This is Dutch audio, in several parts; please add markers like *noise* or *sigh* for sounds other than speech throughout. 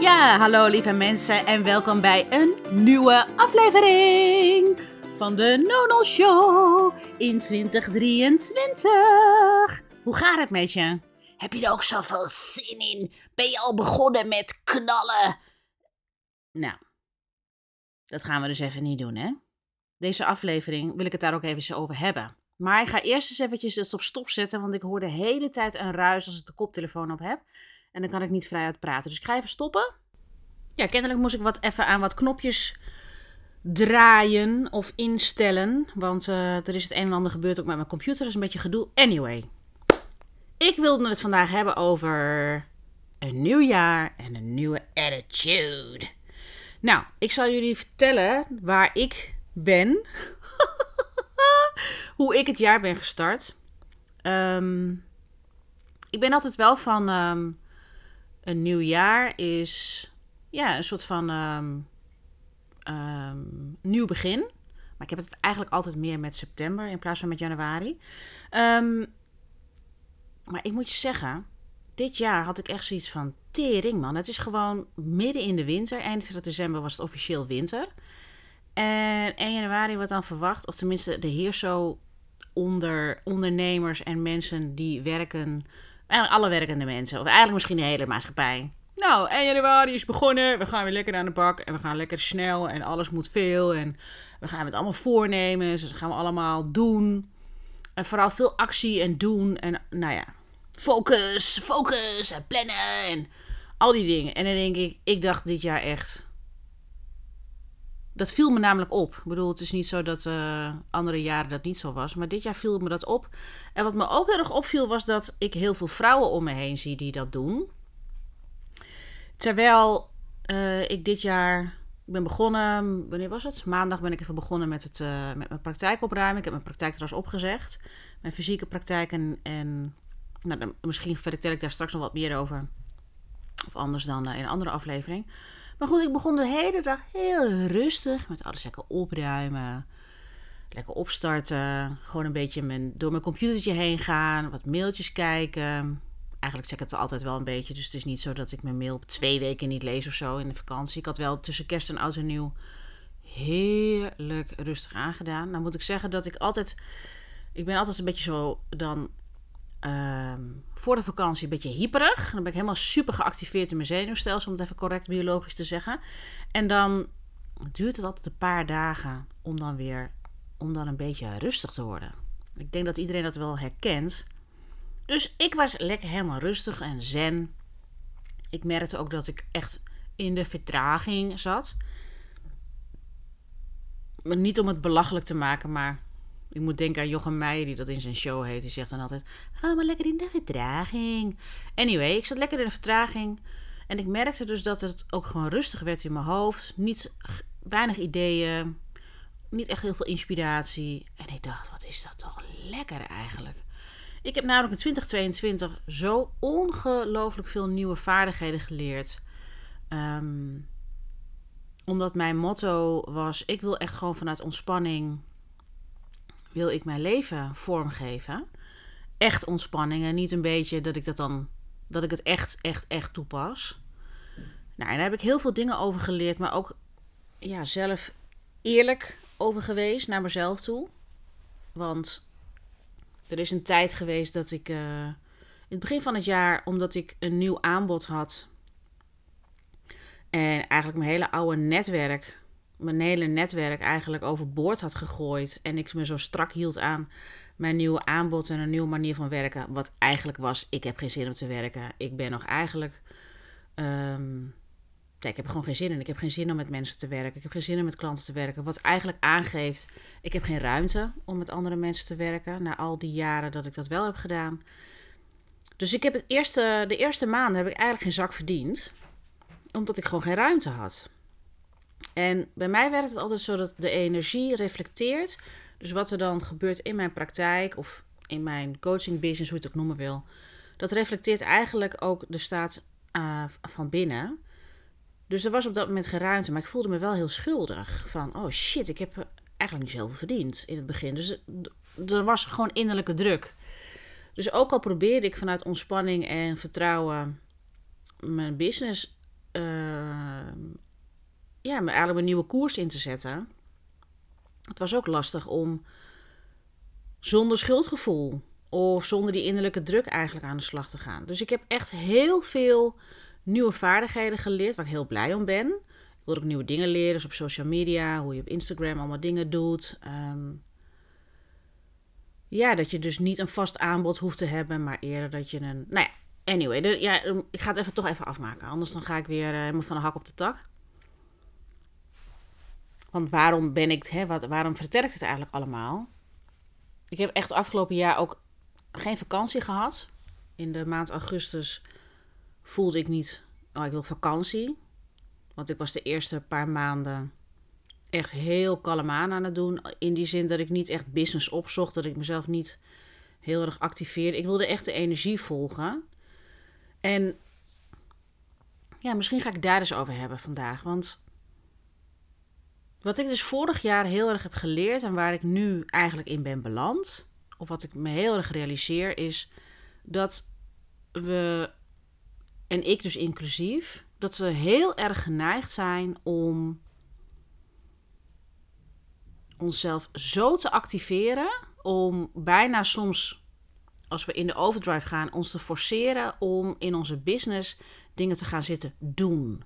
Ja, hallo lieve mensen en welkom bij een nieuwe aflevering van de Nonal Show in 2023. Hoe gaat het met je? Heb je er ook zoveel zin in? Ben je al begonnen met knallen? Nou, dat gaan we dus even niet doen, hè? Deze aflevering wil ik het daar ook even over hebben. Maar ik ga eerst eens eventjes het op stop zetten, want ik hoor de hele tijd een ruis als ik de koptelefoon op heb. En dan kan ik niet vrij uit praten. Dus ik ga even stoppen. Ja, kennelijk moest ik wat even aan wat knopjes draaien of instellen. Want uh, er is het een en ander gebeurd ook met mijn computer. Dat is een beetje gedoe. Anyway. Ik wilde het vandaag hebben over een nieuw jaar en een nieuwe attitude. Nou, ik zal jullie vertellen waar ik ben. *laughs* Hoe ik het jaar ben gestart. Um, ik ben altijd wel van um, een nieuw jaar is ja, een soort van um, nieuw begin. Maar ik heb het eigenlijk altijd meer met september in plaats van met januari. maar ik moet je zeggen, dit jaar had ik echt zoiets van tering, man. Het is gewoon midden in de winter. Eind december was het officieel winter. En 1 januari wordt dan verwacht, of tenminste de heer zo onder ondernemers en mensen die werken, eigenlijk alle werkende mensen, of eigenlijk misschien de hele maatschappij. Nou, 1 januari is begonnen, we gaan weer lekker aan de bak en we gaan lekker snel en alles moet veel en we gaan met allemaal voornemens, dus dat gaan we allemaal doen. En vooral veel actie en doen en nou ja, focus, focus en plannen en al die dingen. En dan denk ik, ik dacht dit jaar echt, dat viel me namelijk op. Ik bedoel, het is niet zo dat uh, andere jaren dat niet zo was. Maar dit jaar viel me dat op. En wat me ook erg opviel was dat ik heel veel vrouwen om me heen zie die dat doen. Terwijl uh, ik dit jaar ben begonnen, wanneer was het? Maandag ben ik even begonnen met, het, uh, met mijn praktijk opruimen. Ik heb mijn praktijk trouwens opgezegd. Mijn fysieke praktijk en, en nou, dan, misschien vertel ik daar straks nog wat meer over. Of anders dan in een andere aflevering. Maar goed, ik begon de hele dag heel rustig met alles lekker opruimen. Lekker opstarten. Gewoon een beetje mijn, door mijn computertje heen gaan. Wat mailtjes kijken. Eigenlijk zeg ik het altijd wel een beetje. Dus het is niet zo dat ik mijn mail op twee weken niet lees of zo in de vakantie. Ik had wel tussen kerst en oud en nieuw heerlijk rustig aangedaan. Nou moet ik zeggen dat ik altijd... Ik ben altijd een beetje zo dan Ehm, voor de vakantie een beetje hyperig. Dan ben ik helemaal super geactiveerd in mijn zenuwstelsel, om het even correct biologisch te zeggen. En dan duurt het altijd een paar dagen om dan weer om dan een beetje rustig te worden. Ik denk dat iedereen dat wel herkent. Dus ik was lekker helemaal rustig en zen. Ik merkte ook dat ik echt in de vertraging zat. Maar niet om het belachelijk te maken, maar ik moet denken aan Jochem Meijer, die dat in zijn show heet. Die zegt dan altijd: Ga maar lekker in de vertraging. Anyway, ik zat lekker in de vertraging. En ik merkte dus dat het ook gewoon rustig werd in mijn hoofd. Niet, weinig ideeën. Niet echt heel veel inspiratie. En ik dacht: Wat is dat toch lekker eigenlijk? Ik heb namelijk in 2022 zo ongelooflijk veel nieuwe vaardigheden geleerd. Um, omdat mijn motto was: ik wil echt gewoon vanuit ontspanning wil ik mijn leven vormgeven. Echt ontspanning en niet een beetje dat ik dat dan dat ik het echt, echt, echt toepas. Nou, en daar heb ik heel veel dingen over geleerd, maar ook ja, zelf eerlijk over geweest naar mezelf toe. Want er is een tijd geweest dat ik uh, in het begin van het jaar, omdat ik een nieuw aanbod had en eigenlijk mijn hele oude netwerk mijn hele netwerk eigenlijk overboord had gegooid. En ik me zo strak hield aan mijn nieuwe aanbod en een nieuwe manier van werken. Wat eigenlijk was, ik heb geen zin om te werken. Ik ben nog eigenlijk... Um, ja, ik heb gewoon geen zin in. Ik heb geen zin om met mensen te werken. Ik heb geen zin om met klanten te werken. Wat eigenlijk aangeeft, ik heb geen ruimte om met andere mensen te werken. Na al die jaren dat ik dat wel heb gedaan. Dus ik heb het eerste, de eerste maanden heb ik eigenlijk geen zak verdiend. Omdat ik gewoon geen ruimte had. En bij mij werkt het altijd zo dat de energie reflecteert. Dus wat er dan gebeurt in mijn praktijk of in mijn coaching business, hoe je het ook noemen wil. Dat reflecteert eigenlijk ook de staat uh, van binnen. Dus er was op dat moment geen ruimte, maar ik voelde me wel heel schuldig. Van, oh shit, ik heb eigenlijk niet zoveel verdiend in het begin. Dus er was gewoon innerlijke druk. Dus ook al probeerde ik vanuit ontspanning en vertrouwen mijn business ehm, ja, me eigenlijk een nieuwe koers in te zetten. Het was ook lastig om zonder schuldgevoel of zonder die innerlijke druk eigenlijk aan de slag te gaan. Dus ik heb echt heel veel nieuwe vaardigheden geleerd, waar ik heel blij om ben. Ik wil ook nieuwe dingen leren, dus op social media, hoe je op Instagram allemaal dingen doet. Ehm, ja, dat je dus niet een vast aanbod hoeft te hebben, maar eerder dat je een. Nou ja, anyway, ja, ik ga het even toch even afmaken. Anders dan ga ik weer uh, helemaal van de hak op de tak. Want waarom ben ik, hè, wat, waarom ik het eigenlijk allemaal? Ik heb echt afgelopen jaar ook geen vakantie gehad. In de maand augustus voelde ik niet, oh, ik wil vakantie. Want ik was de eerste paar maanden echt heel kalm aan aan het doen. In die zin dat ik niet echt business opzocht. Dat ik mezelf niet heel erg activeerde. Ik wilde echt de energie volgen. En ja, misschien ga ik daar eens over hebben vandaag. Want wat ik dus vorig jaar heel erg heb geleerd en waar ik nu eigenlijk in ben beland, of wat ik me heel erg realiseer, is dat we, en ik dus inclusief, dat we heel erg geneigd zijn om onszelf zo te activeren, om bijna soms, als we in de overdrive gaan, ons te forceren om in onze business dingen te gaan zitten doen.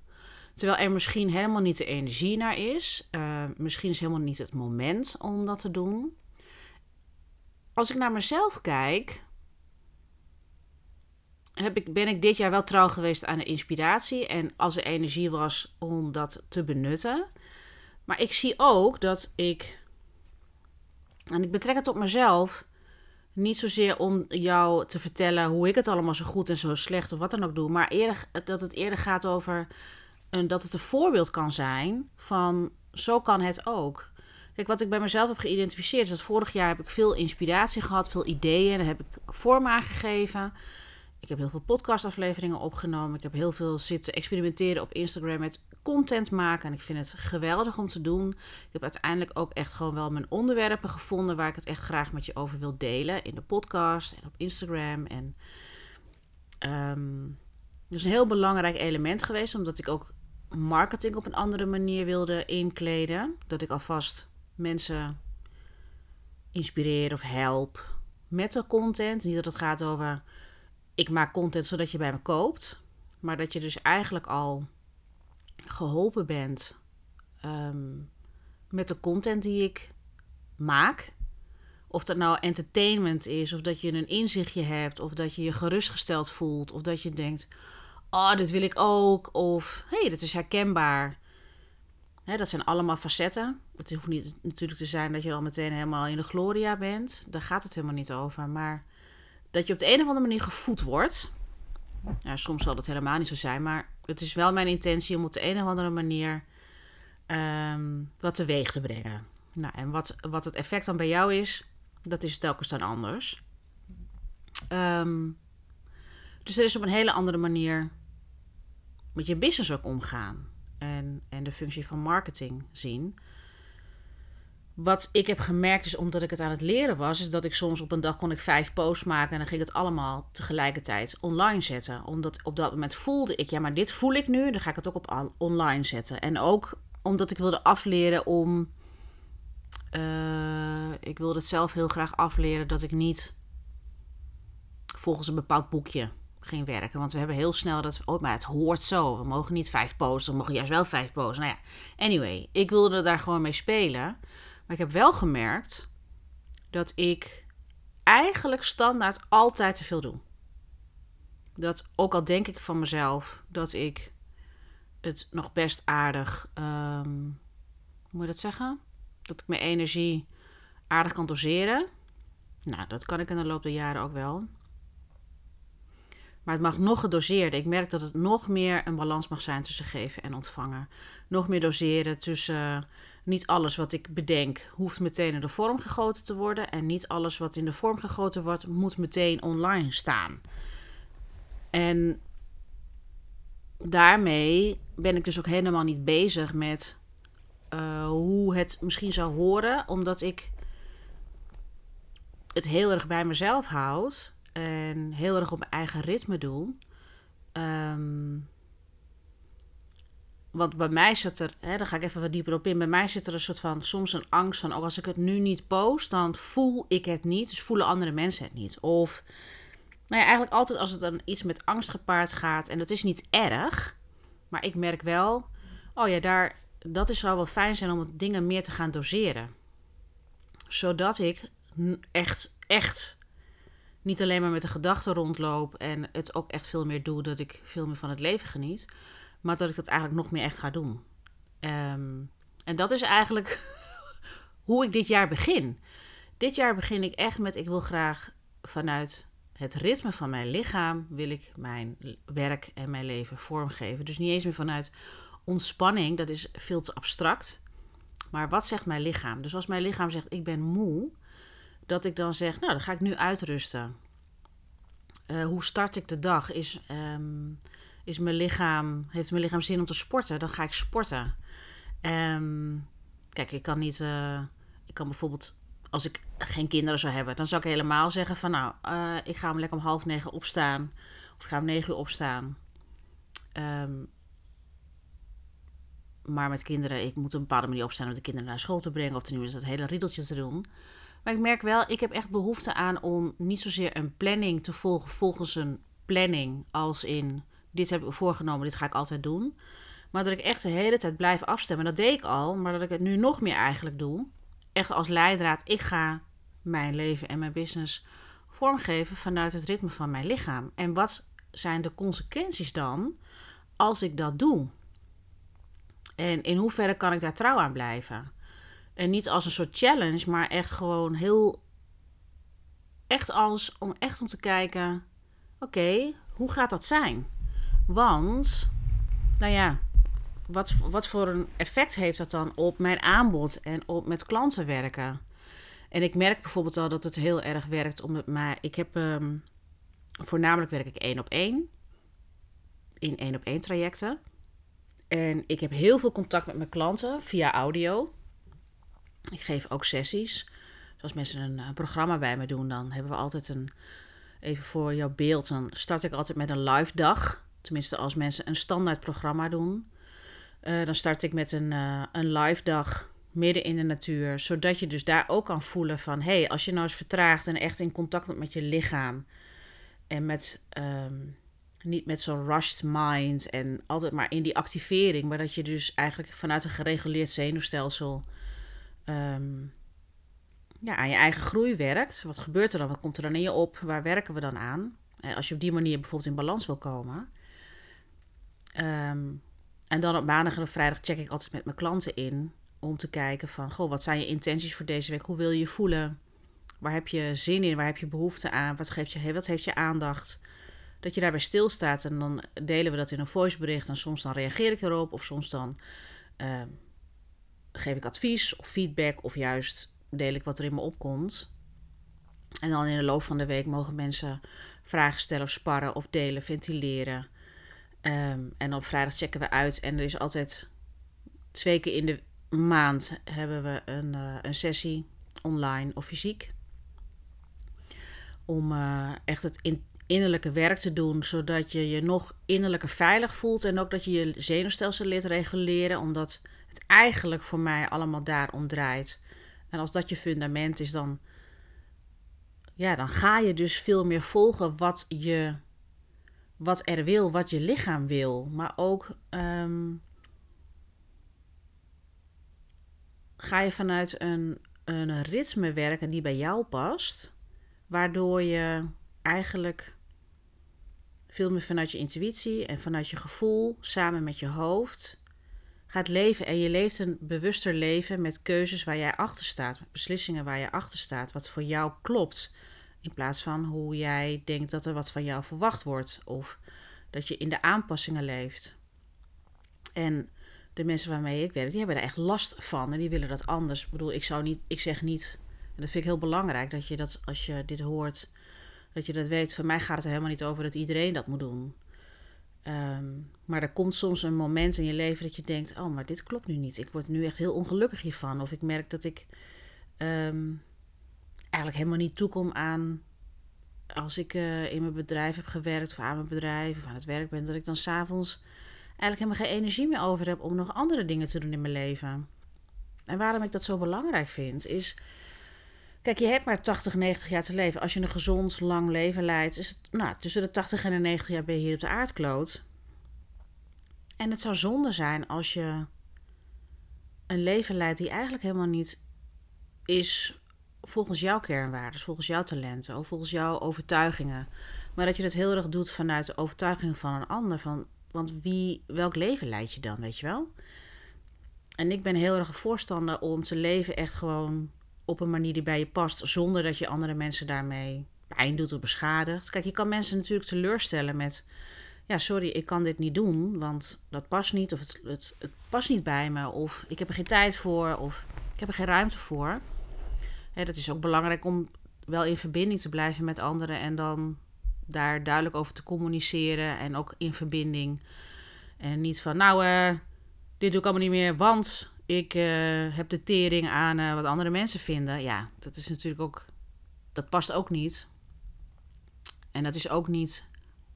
Terwijl er misschien helemaal niet de energie naar is. Uh, misschien is helemaal niet het moment om dat te doen. Als ik naar mezelf kijk, heb ik, ben ik dit jaar wel trouw geweest aan de inspiratie. En als er energie was om dat te benutten. Maar ik zie ook dat ik. En ik betrek het op mezelf. Niet zozeer om jou te vertellen hoe ik het allemaal zo goed en zo slecht of wat dan ook doe. Maar eerder, dat het eerder gaat over dat het een voorbeeld kan zijn van zo kan het ook. Kijk, wat ik bij mezelf heb geïdentificeerd is dat vorig jaar heb ik veel inspiratie gehad, veel ideeën. Daar heb ik vorm aan gegeven. Ik heb heel veel podcastafleveringen opgenomen. Ik heb heel veel zitten experimenteren op Instagram met content maken. En ik vind het geweldig om te doen. Ik heb uiteindelijk ook echt gewoon wel mijn onderwerpen gevonden waar ik het echt graag met je over wil delen. In de podcast en op Instagram. En um, dat is een heel belangrijk element geweest, omdat ik ook marketing op een andere manier wilde inkleden. Dat ik alvast mensen inspireer of help met de content. Niet dat het gaat over ik maak content zodat je bij me koopt. Maar dat je dus eigenlijk al geholpen bent ehm, met de content die ik maak. Of dat nou entertainment is, of dat je een inzichtje hebt, of dat je je gerustgesteld voelt, of dat je denkt: oh, dit wil ik ook. Of, hé, hey, dat is herkenbaar. Dat zijn allemaal facetten. Het hoeft niet natuurlijk te zijn dat je al meteen helemaal in de gloria bent. Daar gaat het helemaal niet over. Maar dat je op de een of andere manier gevoed wordt. Ja, soms zal dat helemaal niet zo zijn. Maar het is wel mijn intentie om op de een of andere manier um, wat teweeg te brengen. Nou, en wat, wat het effect dan bij jou is, dat is telkens dan anders. Um, dus er is op een hele andere manier met je business ook omgaan. En, en de functie van marketing zien. Wat ik heb gemerkt is omdat ik het aan het leren was, is dat ik soms op een dag kon ik vijf posts maken en dan ging het allemaal tegelijkertijd online zetten. Omdat op dat moment voelde ik, ja, maar dit voel ik nu, dan ga ik het ook op online zetten. En ook omdat ik wilde afleren om. Uh, ik wilde het zelf heel graag afleren dat ik niet volgens een bepaald boekje ging werken. Want we hebben heel snel dat, oh, maar het hoort zo. We mogen niet vijf posten, we mogen juist wel vijf posten. Nou ja, anyway, ik wilde daar gewoon mee spelen. Maar ik heb wel gemerkt dat ik eigenlijk standaard altijd te veel doe. Dat ook al denk ik van mezelf dat ik het nog best aardig, um, hoe moet je dat zeggen? Dat ik mijn energie aardig kan doseren. Nou, dat kan ik in de loop der jaren ook wel. Maar het mag nog gedoseerder. Ik merk dat het nog meer een balans mag zijn tussen geven en ontvangen. Nog meer doseren tussen uh, niet alles wat ik bedenk hoeft meteen in de vorm gegoten te worden. En niet alles wat in de vorm gegoten wordt moet meteen online staan. En daarmee ben ik dus ook helemaal niet bezig met uh, hoe het misschien zou horen. Omdat ik het heel erg bij mezelf houd en heel erg op mijn eigen ritme doe. Um, want bij mij zit er, hè, daar ga ik even wat dieper op in. Bij mij zit er een soort van soms een angst van, ook als ik het nu niet post, dan voel ik het niet. Dus voelen andere mensen het niet. Of, nou ja, eigenlijk altijd als het dan iets met angst gepaard gaat. En dat is niet erg. Maar ik merk wel, oh ja, daar, dat is zou wel fijn zijn om dingen meer te gaan doseren. Zodat ik echt, echt niet alleen maar met de gedachten rondloop en het ook echt veel meer doe dat ik veel meer van het leven geniet, maar dat ik dat eigenlijk nog meer echt ga doen. Ehm, en dat is eigenlijk *laughs* hoe ik dit jaar begin. Dit jaar begin ik echt met: ik wil graag vanuit het ritme van mijn lichaam wil ik mijn werk en mijn leven vormgeven. Dus niet eens meer vanuit ontspanning, dat is veel te abstract. Maar wat zegt mijn lichaam? Dus als mijn lichaam zegt: ik ben moe, dat ik dan zeg, nou, dan ga ik nu uitrusten. Uh, hoe start ik de dag? Is, um, is mijn lichaam, heeft mijn lichaam zin om te sporten? Dan ga ik sporten. Um, kijk, ik kan niet, uh, ik kan bijvoorbeeld, als ik geen kinderen zou hebben, dan zou ik helemaal zeggen van, nou, uh, ik ga hem lekker om half negen opstaan. Of ik ga om negen uur opstaan. Um, maar met kinderen, ik moet op een bepaalde manier opstaan om de kinderen naar school te brengen. Of is dat hele riedeltje te doen. Maar ik merk wel, ik heb echt behoefte aan om niet zozeer een planning te volgen volgens een planning. Als in, dit heb ik voorgenomen, dit ga ik altijd doen. Maar dat ik echt de hele tijd blijf afstemmen. Dat deed ik al, maar dat ik het nu nog meer eigenlijk doe. Echt als leidraad, ik ga mijn leven en mijn business vormgeven vanuit het ritme van mijn lichaam. En wat zijn de consequenties dan als ik dat doe? En in hoeverre kan ik daar trouw aan blijven? En niet als een soort challenge, maar echt gewoon heel. Echt als om echt om te kijken: oké, hoe gaat dat zijn? Want, nou ja, wat, wat voor een effect heeft dat dan op mijn aanbod en op met klanten werken? En ik merk bijvoorbeeld al dat het heel erg werkt om het maar. Ik heb ehm, voornamelijk werk ik één op één. In één op één trajecten. En ik heb heel veel contact met mijn klanten via audio. Ik geef ook sessies. Dus als mensen een, een, programma bij me doen, dan hebben we altijd een. Even voor jouw beeld, dan start ik altijd met een live dag. Tenminste, als mensen een standaard programma doen. Uh, dan start ik met een, uh, een live dag midden in de natuur. Zodat je dus daar ook kan voelen van... hé, hey, als je nou eens vertraagt en echt in contact bent met je lichaam... en met, um, niet met zo'n rushed mind en altijd maar in die activering... maar dat je dus eigenlijk vanuit een gereguleerd zenuwstelsel um, ja, aan je eigen groei werkt. Wat gebeurt er dan? Wat komt er dan in je op? Waar werken we dan aan? Eh, als je op die manier bijvoorbeeld in balans wil komen. Um, en dan op maandag en op vrijdag check ik altijd met mijn klanten in. Om te kijken van, goh, wat zijn je intenties voor deze week? Hoe wil je je voelen? Waar heb je zin in? Waar heb je behoefte aan? Wat, geeft je, wat heeft je aandacht? Dat je daarbij stilstaat en dan delen we dat in een voicebericht. En soms dan reageer ik erop. Of soms dan uh, geef ik advies of feedback of juist deel ik wat er in me opkomt. En dan in de loop van de week mogen mensen vragen stellen of sparren of delen, ventileren. Um, en op vrijdag checken we uit. En er is altijd twee keer in de maand hebben we een, uh, een sessie online of fysiek. Om uh, echt het in, innerlijke werk te doen, zodat je je nog innerlijker veilig voelt. En ook dat je je zenuwstelsel leert reguleren, omdat het eigenlijk voor mij allemaal daarom draait. En als dat je fundament is, dan, ja, dan ga je dus veel meer volgen wat, je, wat er wil, wat je lichaam wil. Maar ook um, ga je vanuit een, een ritme werken die bij jou past, waardoor je eigenlijk veel meer vanuit je intuïtie en vanuit je gevoel samen met je hoofd gaat leven. En je leeft een bewuster leven met keuzes waar jij achter staat, met beslissingen waar je achter staat, wat voor jou klopt. In plaats van hoe jij denkt dat er wat van jou verwacht wordt. Of dat je in de aanpassingen leeft. En de mensen waarmee ik werk, die hebben er echt last van. En die willen dat anders. Ik bedoel, ik zou niet, ik zeg niet. En dat vind ik heel belangrijk dat je dat, als je dit hoort, dat je dat weet. Voor mij gaat het er helemaal niet over dat iedereen dat moet doen. Um, maar er komt soms een moment in je leven dat je denkt: Oh, maar dit klopt nu niet. Ik word nu echt heel ongelukkig hiervan. Of ik merk dat ik um, eigenlijk helemaal niet toekom aan. Als ik uh, in mijn bedrijf heb gewerkt, of aan mijn bedrijf, of aan het werk ben, dat ik dan s'avonds eigenlijk helemaal geen energie meer over heb om nog andere dingen te doen in mijn leven. En waarom ik dat zo belangrijk vind, is. Kijk, je hebt maar 80, 90 jaar te leven. Als je een gezond, lang leven leidt, is het nou, tussen de 80 en de 90 jaar ben je hier op de aardkloot. En het zou zonde zijn als je een leven leidt die eigenlijk helemaal niet is volgens jouw kernwaarden, volgens jouw talenten of volgens jouw overtuigingen. Maar dat je dat heel erg doet vanuit de overtuiging van een ander. Van, want wie, welk leven leid je dan, weet je wel? En ik ben heel erg een voorstander om te leven echt gewoon op een manier die bij je past, zonder dat je andere mensen daarmee pijn doet of beschadigt. Kijk, je kan mensen natuurlijk teleurstellen met, ja, sorry, ik kan dit niet doen, want dat past niet, of het, het, past niet bij me, of ik heb er geen tijd voor, of ik heb er geen ruimte voor. Hè, dat is ook belangrijk om wel in verbinding te blijven met anderen en dan daar duidelijk over te communiceren en ook in verbinding. En niet van, nou, uh, dit doe ik allemaal niet meer, want ik uh, heb de tering aan uh, wat andere mensen vinden. Ja, dat is natuurlijk ook, dat past ook niet. En dat is ook niet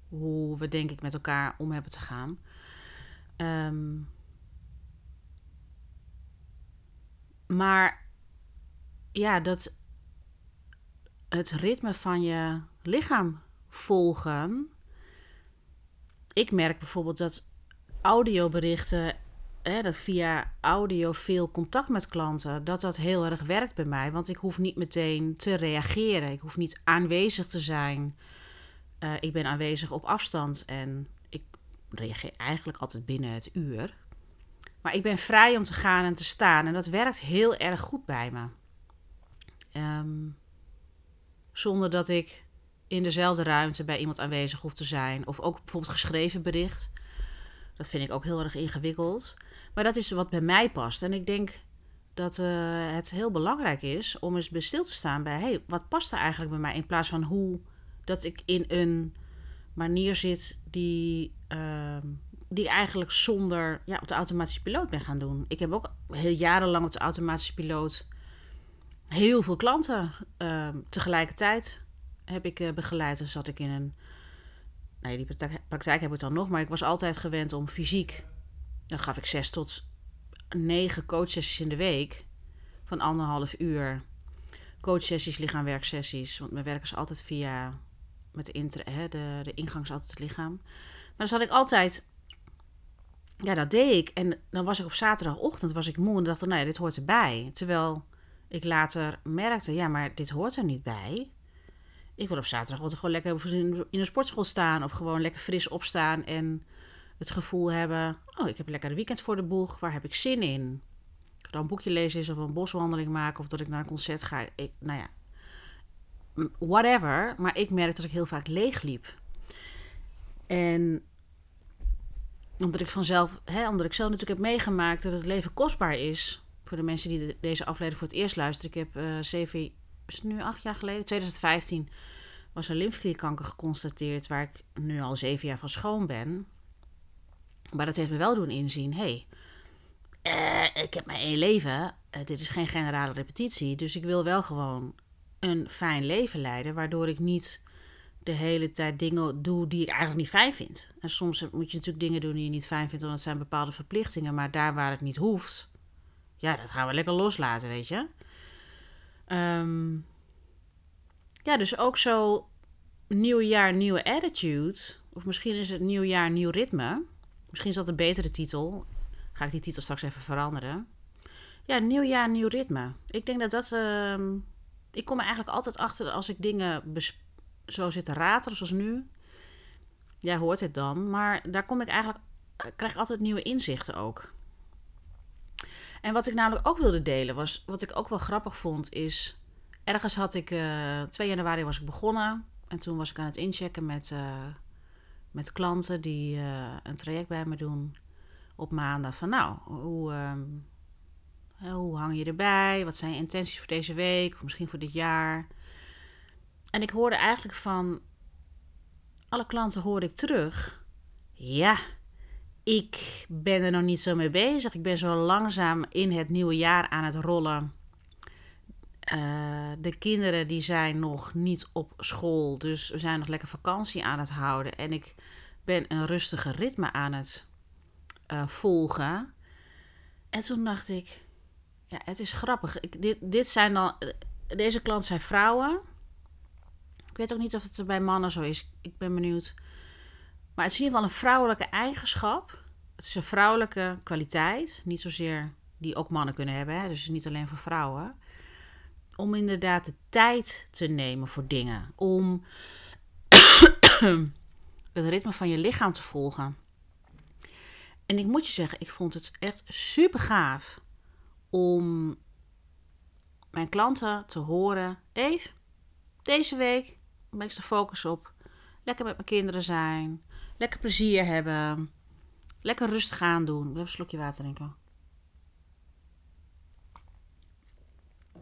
hoe we denk ik met elkaar om hebben te gaan. Um, maar ja, dat het ritme van je lichaam volgen. Ik merk bijvoorbeeld dat audioberichten, dat via audio veel contact met klanten, dat dat heel erg werkt bij mij. Want ik hoef niet meteen te reageren. Ik hoef niet aanwezig te zijn. Uh, ik ben aanwezig op afstand en ik reageer eigenlijk altijd binnen het uur. Maar ik ben vrij om te gaan en te staan en dat werkt heel erg goed bij me. Um, zonder dat ik in dezelfde ruimte bij iemand aanwezig hoef te zijn. Of ook bijvoorbeeld geschreven bericht. Dat vind ik ook heel erg ingewikkeld. Maar dat is wat bij mij past. En ik denk dat uh, het heel belangrijk is om eens stil te staan bij... hey, wat past er eigenlijk bij mij? In plaats van hoe dat ik in een manier zit die, uh, die eigenlijk zonder ja, op de automatische piloot ben gaan doen. Ik heb ook heel jarenlang op de automatische piloot heel veel klanten uh, tegelijkertijd heb ik uh, begeleid. Dus zat ik in een. Nee, die praktijk, praktijk, heb ik dan nog, maar ik was altijd gewend om fysiek. Dan gaf ik zes tot negen coachsessies in de week van anderhalf uur. Coachsessies, lichaamwerksessies. Want mijn werk is altijd via. Met de, inter, hè, de, de ingang is altijd het lichaam. Maar dan zat ik altijd. Ja, dat deed ik. En dan was ik op zaterdagochtend was ik moe en dacht, nou ja, dit hoort erbij. Terwijl ik later merkte, ja, maar dit hoort er niet bij. Ik wil op zaterdag gewoon lekker in een sportschool staan of gewoon lekker fris opstaan en het gevoel hebben: oh, ik heb lekker een weekend voor de boeg, waar heb ik zin in? Ik dan een boekje lezen is of een boswandeling maken of dat ik naar een concert ga. Ik, nou ja, whatever. Maar ik merk dat ik heel vaak leeg liep. En omdat ik vanzelf, hè, omdat ik zelf natuurlijk heb meegemaakt dat het leven kostbaar is. Voor de mensen die deze aflevering voor het eerst luisteren. Ik heb uh, zeven is het nu acht jaar geleden, 2015, was er lymfeklierkanker geconstateerd, waar ik nu al zeven jaar van schoon ben. Maar dat heeft me wel doen inzien, hey, uh, ik heb maar één leven, uh, dit is geen generale repetitie, dus ik wil wel gewoon een fijn leven leiden, waardoor ik niet de hele tijd dingen doe die ik eigenlijk niet fijn vind. En soms moet je natuurlijk dingen doen die je niet fijn vindt, want het zijn bepaalde verplichtingen, maar daar waar het niet hoeft, ja, dat gaan we lekker loslaten, weet je. Um, ja, dus ook zo nieuw jaar, nieuwe attitude. Of misschien is het nieuw jaar, nieuw ritme. Misschien is dat een betere titel. Ga ik die titel straks even veranderen. Ja, nieuw jaar, nieuw ritme. Ik denk dat dat... Uh, ik kom eigenlijk altijd achter als ik dingen zo zit te ratelen, zoals nu. Ja, hoort het dan. Maar daar kom ik eigenlijk... krijg ik altijd nieuwe inzichten ook. En wat ik namelijk ook wilde delen was, wat ik ook wel grappig vond, is. Ergens had ik. Uh, eh, 2 januari was ik begonnen. En toen was ik aan het inchecken met, uh, met klanten die uh, een traject bij me doen op maandag. Van nou, hoe, uh, hoe hang je erbij? Wat zijn je intenties voor deze week? Of misschien voor dit jaar? En ik hoorde eigenlijk van alle klanten hoorde ik terug. Ja, ik ben er nog niet zo mee bezig. Ik ben zo langzaam in het nieuwe jaar aan het rollen. Uh, de kinderen die zijn nog niet op school, dus we zijn nog lekker vakantie aan het houden. En ik ben een rustige ritme aan het eh, volgen. En toen dacht ik, ja, het is grappig. Ik, dit, dit zijn dan, deze klanten zijn vrouwen. Ik weet ook niet of het bij mannen zo is. Ik ben benieuwd. Maar het is in ieder geval een vrouwelijke eigenschap. Het is een vrouwelijke kwaliteit. Niet zozeer die ook mannen kunnen hebben. Hè? Dus niet alleen voor vrouwen. Om inderdaad de tijd te nemen voor dingen. Om *coughs* het ritme van je lichaam te volgen. En ik moet je zeggen, ik vond het echt super gaaf om mijn klanten te horen. Eve, deze week ben ik de focus op. Lekker met mijn kinderen zijn. Lekker plezier hebben. Lekker rustig aan doen. Even een slokje water drinken.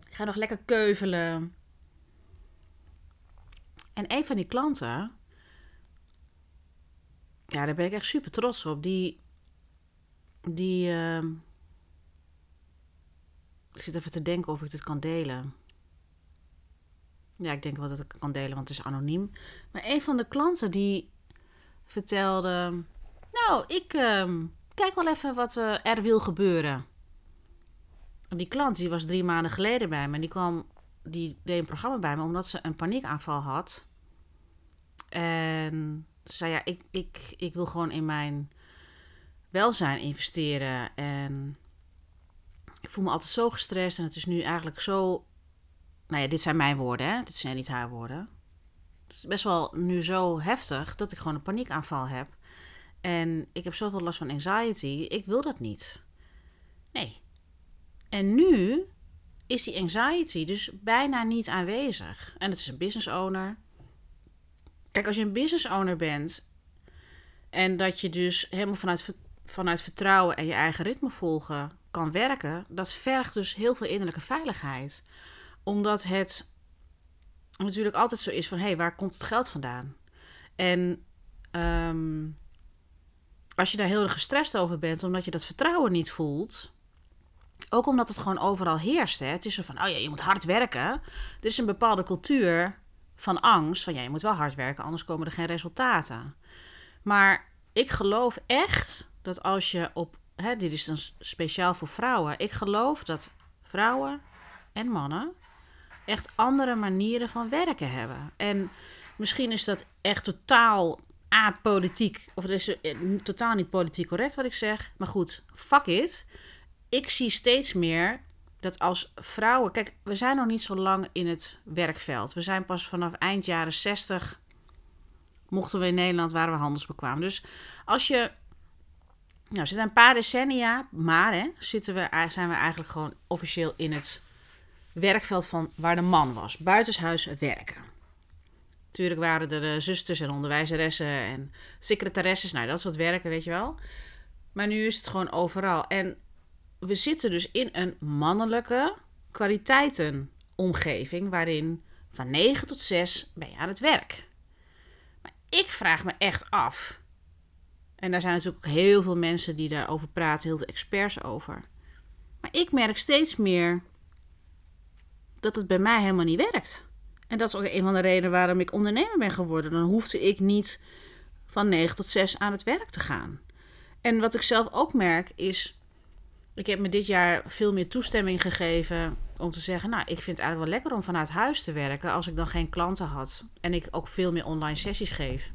Ik ga nog lekker keuvelen. En een van die klanten, ja, daar ben ik echt super trots op. Die, die, uh, ik zit even te denken of ik dit kan delen. Ja, ik denk wel dat ik het kan delen, want het is anoniem. Maar een van de klanten die vertelde: Nou, ik uh, kijk wel even wat uh, er wil gebeuren. Die klant die was drie maanden geleden bij me. Die kwam, die deed een programma bij me omdat ze een paniekaanval had. En ze zei: Ja, ik, ik, ik wil gewoon in mijn welzijn investeren. En ik voel me altijd zo gestrest. En het is nu eigenlijk zo. Nou ja, dit zijn mijn woorden, hè? Dit zijn niet haar woorden. Best wel nu zo heftig dat ik gewoon een paniekaanval heb. En ik heb zoveel last van anxiety. Ik wil dat niet. Nee. En nu is die anxiety dus bijna niet aanwezig. En het is een business owner. Kijk, als je een business owner bent en dat je dus helemaal vanuit, vanuit vertrouwen en je eigen ritme volgen kan werken, dat vergt dus heel veel innerlijke veiligheid. Omdat het natuurlijk altijd zo is van, hé, hey, waar komt het geld vandaan? En ehm, als je daar heel erg gestrest over bent, omdat je dat vertrouwen niet voelt, ook omdat het gewoon overal heerst. Hè? Het is zo van, oh ja, je moet hard werken. Er is een bepaalde cultuur van angst, van ja, je moet wel hard werken, anders komen er geen resultaten. Maar ik geloof echt dat als je op, hè, dit is dan speciaal voor vrouwen, ik geloof dat vrouwen en mannen echt andere manieren van werken hebben. En misschien is dat echt totaal apolitiek, of het is eh, totaal niet politiek correct wat ik zeg, maar goed, fuck it. Ik zie steeds meer dat als vrouwen. Kijk, we zijn nog niet zo lang in het werkveld. We zijn pas vanaf eind jaren 60. Mochten we in Nederland, waren we handelsbekwaam. Dus als je. Nou, zit een paar decennia, maar hè, zitten we, zijn we eigenlijk gewoon officieel in het werkveld van waar de man was. Buitenshuis werken. Natuurlijk waren er de zusters en onderwijzeressen en secretaresses. Nou, dat soort werken, weet je wel. Maar nu is het gewoon overal. En we zitten dus in een mannelijke kwaliteitenomgeving waarin van 9 tot 6 ben je aan het werk. Maar ik vraag me echt af. En daar zijn natuurlijk heel veel mensen die daarover praten, heel veel experts over. Maar ik merk steeds meer dat het bij mij helemaal niet werkt. En dat is ook een van de redenen waarom ik ondernemer ben geworden. Dan hoefde ik niet van 9 tot 6 aan het werk te gaan. En wat ik zelf ook merk is ik heb me dit jaar veel meer toestemming gegeven om te zeggen: Nou, ik vind het eigenlijk wel lekker om vanuit huis te werken als ik dan geen klanten had. En ik ook veel meer online sessies geef.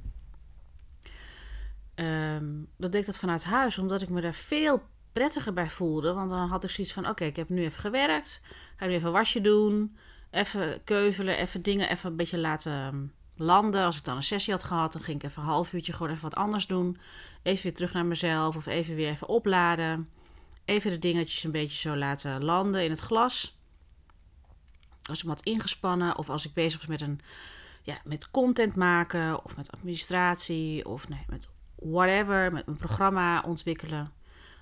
Um, dat deed ik dat vanuit huis, omdat ik me daar veel prettiger bij voelde. Want dan had ik zoiets van: Oké, ik heb nu even gewerkt. Ga nu even wasje doen. Even keuvelen. Even dingen even een beetje laten landen. Als ik dan een sessie had gehad, dan ging ik even een half uurtje gewoon even wat anders doen. Even weer terug naar mezelf of even weer even opladen. Even de dingetjes een beetje zo laten landen in het glas. Als ik wat ingespannen of als ik bezig was met een ja, met content maken of met administratie of nee, met whatever, met een programma ontwikkelen.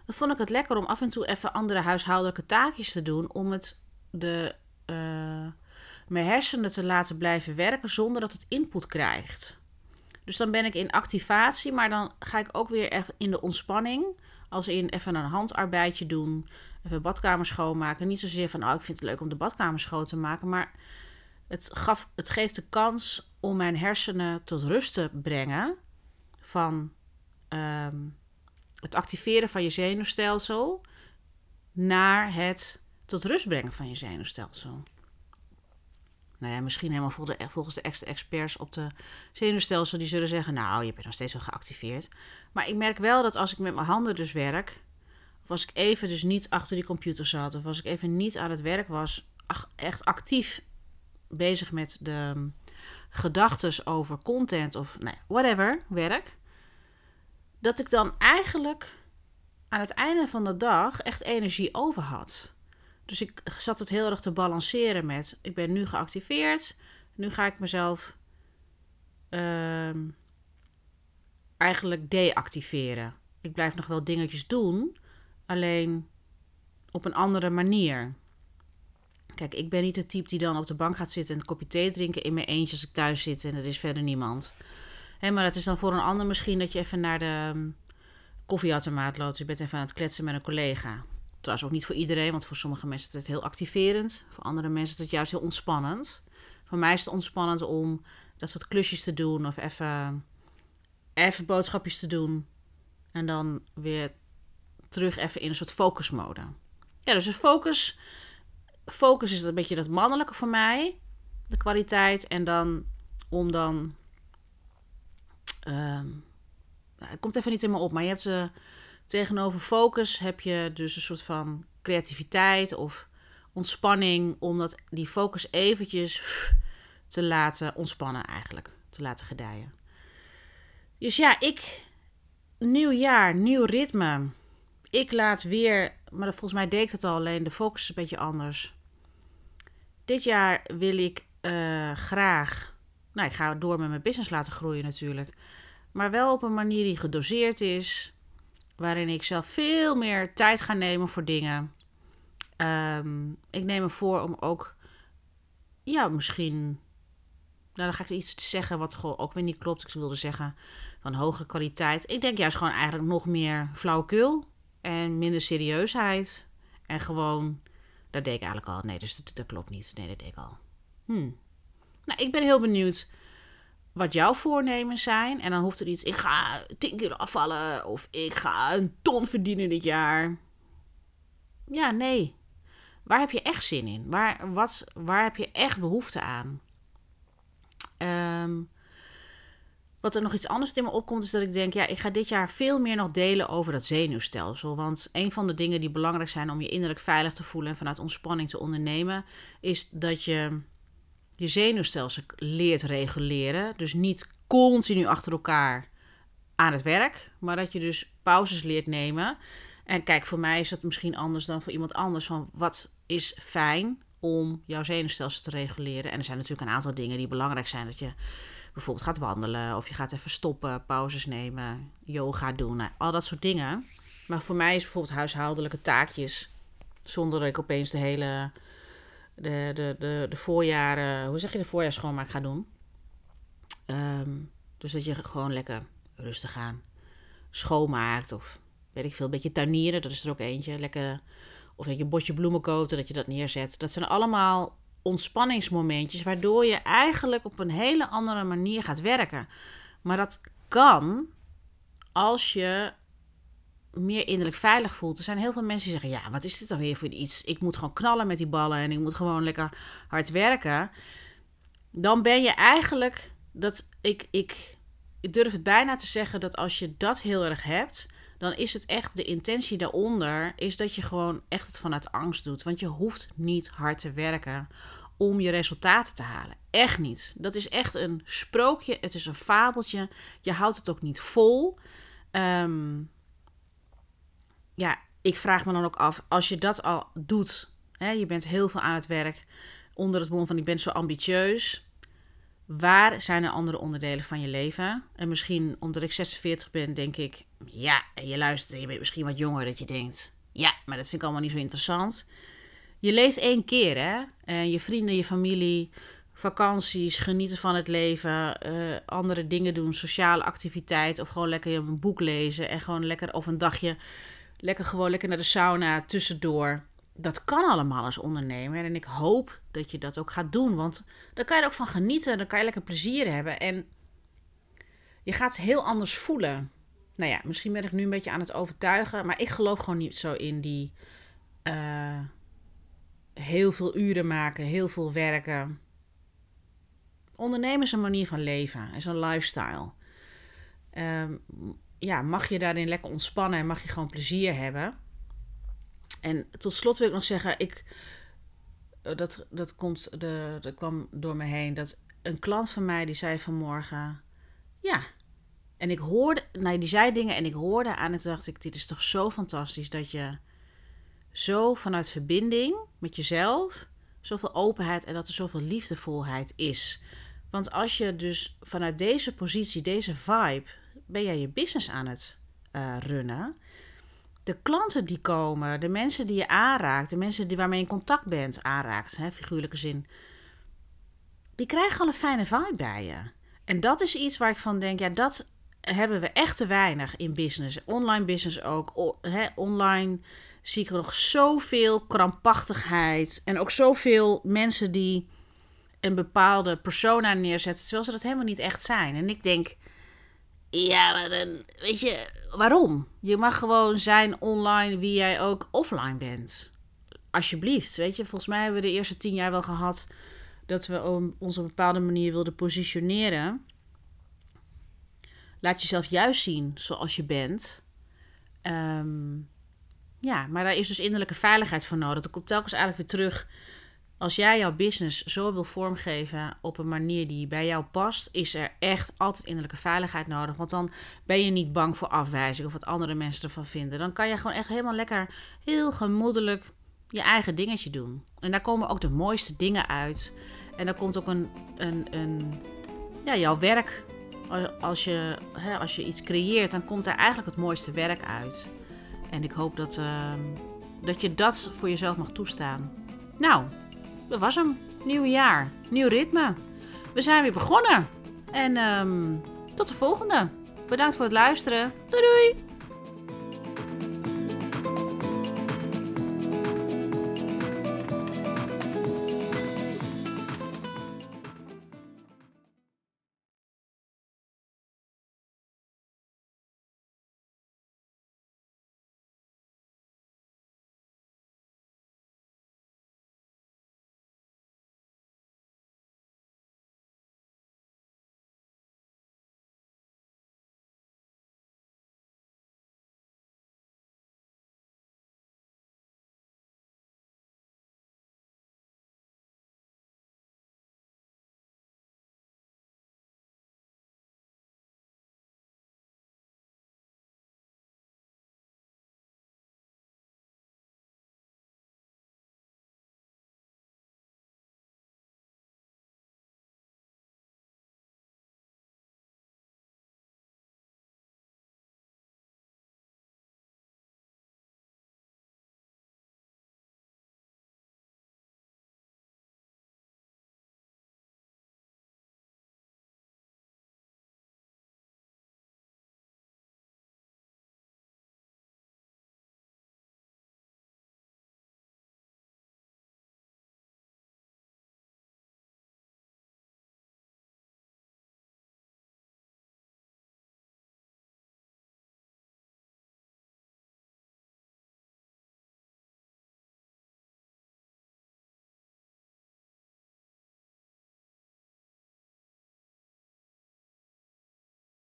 Dan vond ik het lekker om af en toe even andere huishoudelijke taakjes te doen om het de, uh, mijn hersenen te laten blijven werken zonder dat het input krijgt. Dus dan ben ik in activatie, maar dan ga ik ook weer in de ontspanning. Als in even een handarbeidje doen, even badkamer schoonmaken. Niet zozeer van, oh, ik vind het leuk om de badkamer schoon te maken, maar het, gaf, het geeft de kans om mijn hersenen tot rust te brengen van, um, het activeren van je zenuwstelsel naar het tot rust brengen van je zenuwstelsel. Nou ja, misschien helemaal volgens de experts op de zenuwstelsel, die zullen zeggen: Nou, je bent nog steeds wel geactiveerd. Maar ik merk wel dat als ik met mijn handen dus werk, of als ik even dus niet achter die computer zat, of als ik even niet aan het werk was, echt actief bezig met de gedachten over content of nou whatever, werk, dat ik dan eigenlijk aan het einde van de dag echt energie over had. Dus ik zat het heel erg te balanceren met: ik ben nu geactiveerd, nu ga ik mezelf uh, eigenlijk deactiveren. Ik blijf nog wel dingetjes doen, alleen op een andere manier. Kijk, ik ben niet het type die dan op de bank gaat zitten en een kopje thee drinken in mijn eentje als ik thuis zit en er is verder niemand. Hé, maar dat is dan voor een ander misschien dat je even naar de um, koffieautomaat loopt. Je bent even aan het kletsen met een collega. Trouwens ook niet voor iedereen, want voor sommige mensen is het heel activerend. Voor andere mensen is het juist heel ontspannend. Voor mij is het ontspannend om dat soort klusjes te doen of even, even boodschapjes te doen. En dan weer terug even in een soort focusmode. Ja, dus focus focus is een beetje dat mannelijke voor mij. De kwaliteit. En dan om dan. Uh, nou, het komt even niet helemaal op. Maar je hebt uh, tegenover focus heb je dus een soort van creativiteit of ontspanning. Om dat, die focus eventjes te laten ontspannen eigenlijk. Te laten gedijen. Dus ja, ik. Nieuw jaar, nieuw ritme. Ik laat weer, maar volgens mij deed het al alleen, de focus is een beetje anders. Dit jaar wil ik uh, graag. Nou, ik ga door met mijn business laten groeien natuurlijk. Maar wel op een manier die gedoseerd is. Waarin ik zelf veel meer tijd ga nemen voor dingen. Um, ik neem me voor om ook. Ja, misschien. Nou, dan ga ik iets zeggen wat gewoon ook weer niet klopt. Ik wilde zeggen van hogere kwaliteit. Ik denk juist gewoon eigenlijk nog meer flauwekul. En minder serieusheid. En gewoon dat deed ik eigenlijk al. Nee, dus dat, dat klopt niet. Nee, dat deed ik al. Hmm. Nou, ik ben heel benieuwd wat jouw voornemens zijn. En dan hoeft er iets. Ik ga 10 kilo afvallen. Of ik ga een ton verdienen dit jaar. Ja, nee. Waar heb je echt zin in? Waar, wat, waar heb je echt behoefte aan? Um, wat er nog iets anders in me opkomt, is dat ik denk: ja, ik ga dit jaar veel meer nog delen over dat zenuwstelsel. Want een van de dingen die belangrijk zijn om je innerlijk veilig te voelen en vanuit ontspanning te ondernemen, is dat je je zenuwstelsel leert reguleren. Dus niet continu achter elkaar aan het werk, maar dat je dus pauzes leert nemen. En kijk, voor mij is dat misschien anders dan voor iemand anders. Van wat is fijn om jouw zenuwstelsel te reguleren? En er zijn natuurlijk een aantal dingen die belangrijk zijn. Dat je bijvoorbeeld gaat wandelen of je gaat even stoppen, pauzes nemen, yoga doen, nou, al dat soort dingen. Maar voor mij is bijvoorbeeld huishoudelijke taakjes, zonder dat ik opeens de hele de, de, de, de voorjaren, hoe zeg je, de voorjaarsschoonmaak ga doen. Ehm, dus dat je gewoon lekker rustig aan schoonmaakt of weet ik veel, een beetje tuinieren, dat is er ook eentje. Lekker, of dat je een bosje bloemen koopt dat je dat neerzet. Dat zijn allemaal ontspanningsmomentjes, waardoor je eigenlijk op een hele andere manier gaat werken. Maar dat kan als je meer innerlijk veilig voelt. Er zijn heel veel mensen die zeggen: Ja, wat is dit dan weer voor iets? Ik moet gewoon knallen met die ballen en ik moet gewoon lekker hard werken. Dan ben je eigenlijk dat ik, ik, durf het bijna te zeggen dat als je dat heel erg hebt, dan is het echt de intentie daaronder, is dat je gewoon echt het vanuit angst doet. Want je hoeft niet hard te werken om je resultaten te halen. Echt niet. Dat is echt een sprookje. Het is een fabeltje. Je houdt het ook niet vol. Ehm, ja, ik vraag me dan ook af, als je dat al doet, hè, je bent heel veel aan het werk onder het mom van ik ben zo ambitieus. Waar zijn er andere onderdelen van je leven? En misschien omdat ik 46 ben, denk ik, ja, je luistert, je bent misschien wat jonger dat je denkt, ja, maar dat vind ik allemaal niet zo interessant. Je leeft één keer, hè? En je vrienden, je familie, vakanties, genieten van het leven, uh, andere dingen doen, sociale activiteit of gewoon lekker een boek lezen en gewoon lekker of een dagje lekker gewoon lekker naar de sauna tussendoor. Dat kan allemaal als ondernemer en ik hoop dat je dat ook gaat doen, want dan kan je er ook van genieten, dan kan je lekker plezier hebben en je gaat heel anders voelen. nou ja, misschien ben ik nu een beetje aan het overtuigen, maar ik geloof gewoon niet zo in die eh, heel veel uren maken, heel veel werken. Ondernemen is een manier van leven, is een lifestyle. Ehm, ja, mag je daarin lekker ontspannen en mag je gewoon plezier hebben. En tot slot wil ik nog zeggen, ik, eh, dat, dat, komt, de, dat kwam door me heen, dat een klant van mij die zei vanmorgen, ja, en ik hoorde, nou, die zei dingen en ik hoorde aan het dacht ik, dit is toch zo fantastisch dat je zo vanuit verbinding met jezelf, zoveel openheid en dat er zoveel liefdevolheid is. Want als je dus vanuit deze positie, deze vibe, ben jij je business aan het uh, runnen. De klanten die komen, de mensen die je aanraakt, de mensen die waarmee je in contact bent, aanraakt, hè, figuurlijke zin, die krijgen al een fijne vibe bij je. En dat is iets waar ik van denk, ja, dat hebben we echt te weinig in business. Online business ook. online zie ik nog zoveel krampachtigheid. En ook zoveel mensen die een bepaalde persona neerzetten. Terwijl ze dat helemaal niet echt zijn. En ik denk, ja, maar dan, weet je, waarom? Je mag gewoon zijn online wie jij ook offline bent. Alsjeblieft, weet je. Volgens mij hebben we de eerste tien jaar wel gehad dat we ons op een bepaalde manier wilden positioneren. Laat jezelf juist zien zoals je bent. Ehm, ja, maar daar is dus innerlijke veiligheid voor nodig. Dat komt telkens eigenlijk weer terug. Als jij jouw business zo wil vormgeven op een manier die bij jou past, is er echt altijd innerlijke veiligheid nodig. Want dan ben je niet bang voor afwijzing of wat andere mensen ervan vinden. Dan kan je gewoon echt helemaal lekker, heel gemoedelijk je eigen dingetje doen. En daar komen ook de mooiste dingen uit. En daar komt ook een, een, een ja, jouw werk als je, hè, als je iets creëert, dan komt er eigenlijk het mooiste werk uit. En ik hoop dat, ehm, dat je dat voor jezelf mag toestaan. Nou, dat was hem. Nieuw jaar, nieuw ritme. We zijn weer begonnen. En um, tot de volgende. Bedankt voor het luisteren. Doei doei!